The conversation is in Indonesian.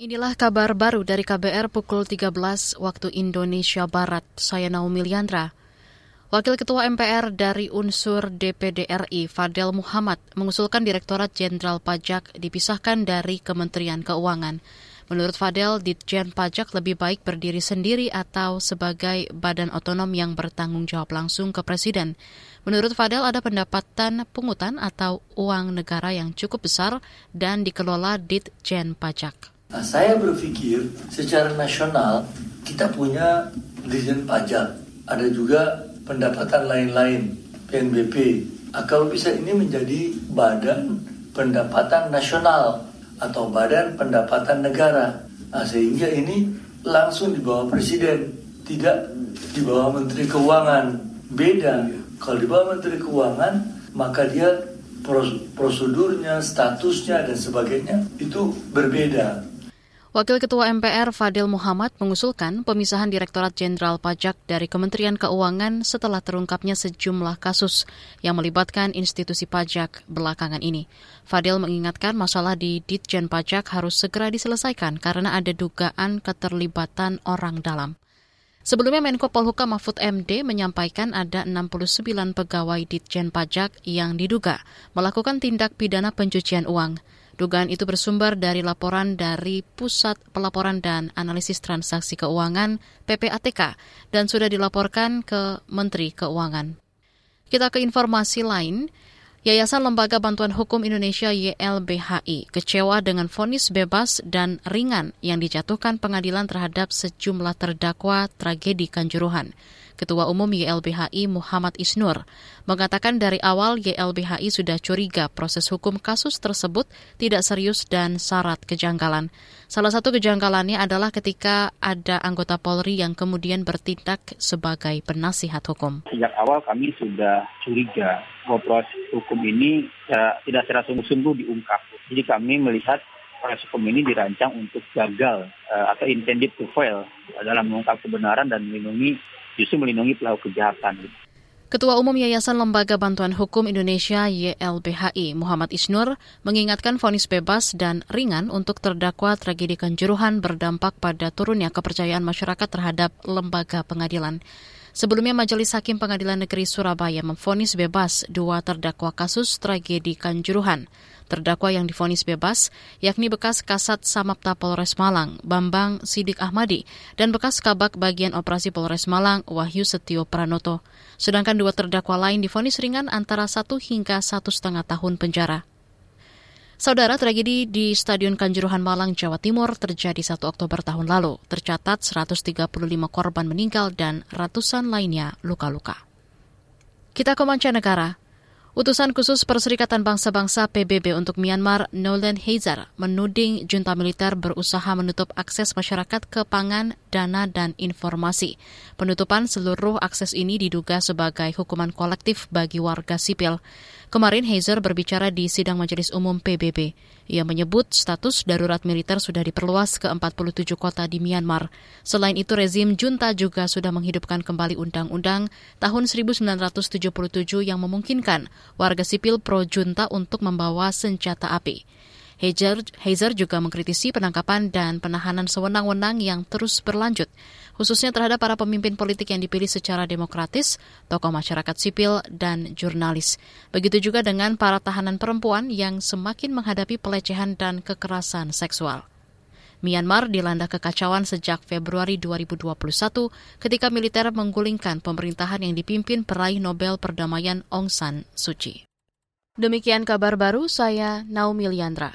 Inilah kabar baru dari KBR pukul 13 waktu Indonesia Barat. Saya Naomi Liandra. Wakil Ketua MPR dari unsur DPD RI, Fadel Muhammad, mengusulkan Direktorat Jenderal Pajak dipisahkan dari Kementerian Keuangan. Menurut Fadel, Ditjen Pajak lebih baik berdiri sendiri atau sebagai badan otonom yang bertanggung jawab langsung ke Presiden. Menurut Fadel, ada pendapatan pungutan atau uang negara yang cukup besar dan dikelola Ditjen Pajak. Nah, saya berpikir secara nasional kita punya dirjen pajak, ada juga pendapatan lain-lain, PNBP. Nah, kalau bisa ini menjadi badan pendapatan nasional atau badan pendapatan negara. Nah, sehingga ini langsung di bawah presiden, tidak di bawah menteri keuangan. Beda, kalau di bawah menteri keuangan, maka dia prosedurnya, statusnya, dan sebagainya itu berbeda. Wakil Ketua MPR Fadil Muhammad mengusulkan pemisahan Direktorat Jenderal Pajak dari Kementerian Keuangan setelah terungkapnya sejumlah kasus yang melibatkan institusi pajak belakangan ini. Fadil mengingatkan masalah di Ditjen Pajak harus segera diselesaikan karena ada dugaan keterlibatan orang dalam. Sebelumnya Menko Polhukam Mahfud MD menyampaikan ada 69 pegawai Ditjen Pajak yang diduga melakukan tindak pidana pencucian uang. Dugaan itu bersumber dari laporan dari Pusat Pelaporan dan Analisis Transaksi Keuangan PPATK dan sudah dilaporkan ke Menteri Keuangan. Kita ke informasi lain. Yayasan Lembaga Bantuan Hukum Indonesia YLBHI kecewa dengan vonis bebas dan ringan yang dijatuhkan pengadilan terhadap sejumlah terdakwa tragedi Kanjuruhan. Ketua Umum YLBHI Muhammad Isnur, mengatakan dari awal YLBHI sudah curiga proses hukum kasus tersebut tidak serius dan syarat kejanggalan. Salah satu kejanggalannya adalah ketika ada anggota Polri yang kemudian bertindak sebagai penasihat hukum. Sejak awal kami sudah curiga bahwa proses hukum ini ya, tidak secara sungguh-sungguh diungkap. Jadi kami melihat proses hukum ini dirancang untuk gagal uh, atau intended to fail dalam mengungkap kebenaran dan melindungi justru melindungi pelaku kejahatan. Ketua Umum Yayasan Lembaga Bantuan Hukum Indonesia YLBHI Muhammad Isnur mengingatkan vonis bebas dan ringan untuk terdakwa tragedi Kanjuruhan berdampak pada turunnya kepercayaan masyarakat terhadap lembaga pengadilan. Sebelumnya Majelis Hakim Pengadilan Negeri Surabaya memfonis bebas dua terdakwa kasus tragedi Kanjuruhan. Terdakwa yang difonis bebas yakni bekas Kasat Samapta Polres Malang, Bambang Sidik Ahmadi, dan bekas Kabak Bagian Operasi Polres Malang, Wahyu Setio Pranoto. Sedangkan dua terdakwa lain difonis ringan antara satu hingga satu setengah tahun penjara. Saudara, tragedi di Stadion Kanjuruhan Malang, Jawa Timur terjadi 1 Oktober tahun lalu. Tercatat 135 korban meninggal dan ratusan lainnya luka-luka. Kita ke mancanegara. Utusan khusus Perserikatan Bangsa-Bangsa PBB untuk Myanmar, Nolan Heizer, menuding junta militer berusaha menutup akses masyarakat ke pangan, dana, dan informasi. Penutupan seluruh akses ini diduga sebagai hukuman kolektif bagi warga sipil. Kemarin Heizer berbicara di sidang Majelis Umum PBB. Ia menyebut status darurat militer sudah diperluas ke 47 kota di Myanmar. Selain itu, rezim junta juga sudah menghidupkan kembali undang-undang tahun 1977 yang memungkinkan warga sipil pro-junta untuk membawa senjata api. Hazer, Hazer juga mengkritisi penangkapan dan penahanan sewenang-wenang yang terus berlanjut, khususnya terhadap para pemimpin politik yang dipilih secara demokratis, tokoh masyarakat sipil, dan jurnalis. Begitu juga dengan para tahanan perempuan yang semakin menghadapi pelecehan dan kekerasan seksual. Myanmar dilanda kekacauan sejak Februari 2021 ketika militer menggulingkan pemerintahan yang dipimpin peraih Nobel Perdamaian Aung San Suu Kyi. Demikian kabar baru saya Naomi Liandra.